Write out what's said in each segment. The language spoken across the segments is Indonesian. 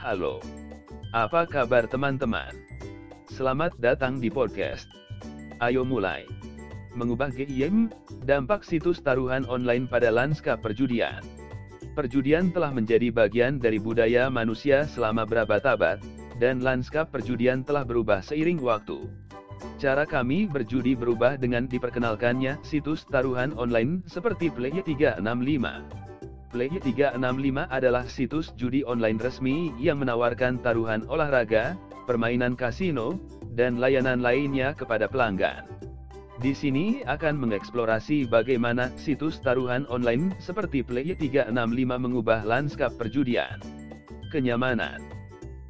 Halo. Apa kabar teman-teman? Selamat datang di podcast. Ayo mulai. Mengubah game, dampak situs taruhan online pada lanskap perjudian. Perjudian telah menjadi bagian dari budaya manusia selama berabad-abad, dan lanskap perjudian telah berubah seiring waktu. Cara kami berjudi berubah dengan diperkenalkannya situs taruhan online seperti Play365. Play365 adalah situs judi online resmi yang menawarkan taruhan olahraga, permainan kasino, dan layanan lainnya kepada pelanggan. Di sini akan mengeksplorasi bagaimana situs taruhan online seperti Play365 mengubah lanskap perjudian. Kenyamanan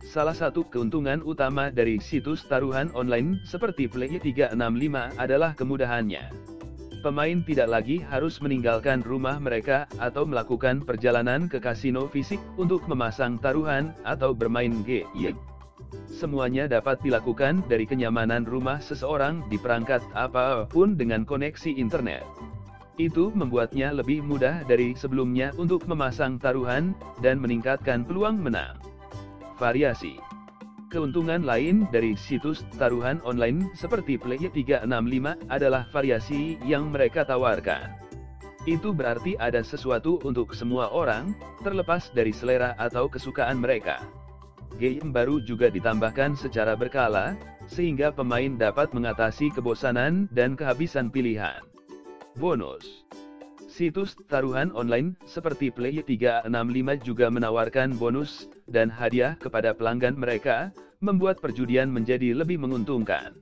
Salah satu keuntungan utama dari situs taruhan online seperti Play365 adalah kemudahannya pemain tidak lagi harus meninggalkan rumah mereka atau melakukan perjalanan ke kasino fisik untuk memasang taruhan atau bermain game. Semuanya dapat dilakukan dari kenyamanan rumah seseorang di perangkat apa pun dengan koneksi internet. Itu membuatnya lebih mudah dari sebelumnya untuk memasang taruhan dan meningkatkan peluang menang. Variasi Keuntungan lain dari situs taruhan online seperti Play365 adalah variasi yang mereka tawarkan. Itu berarti ada sesuatu untuk semua orang, terlepas dari selera atau kesukaan mereka. Game baru juga ditambahkan secara berkala, sehingga pemain dapat mengatasi kebosanan dan kehabisan pilihan. Bonus Situs taruhan online seperti Play365 juga menawarkan bonus dan hadiah kepada pelanggan mereka, membuat perjudian menjadi lebih menguntungkan.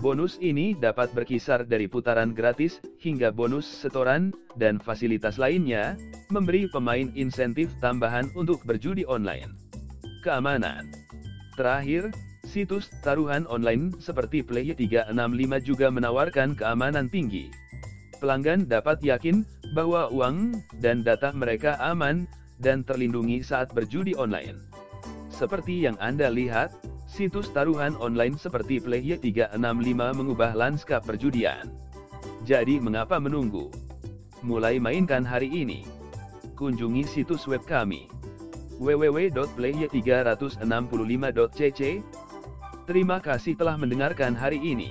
Bonus ini dapat berkisar dari putaran gratis hingga bonus setoran dan fasilitas lainnya, memberi pemain insentif tambahan untuk berjudi online. Keamanan Terakhir, situs taruhan online seperti Play365 juga menawarkan keamanan tinggi pelanggan dapat yakin bahwa uang dan data mereka aman dan terlindungi saat berjudi online. Seperti yang Anda lihat, situs taruhan online seperti Play365 mengubah lanskap perjudian. Jadi mengapa menunggu? Mulai mainkan hari ini. Kunjungi situs web kami www.play365.cc. Terima kasih telah mendengarkan hari ini.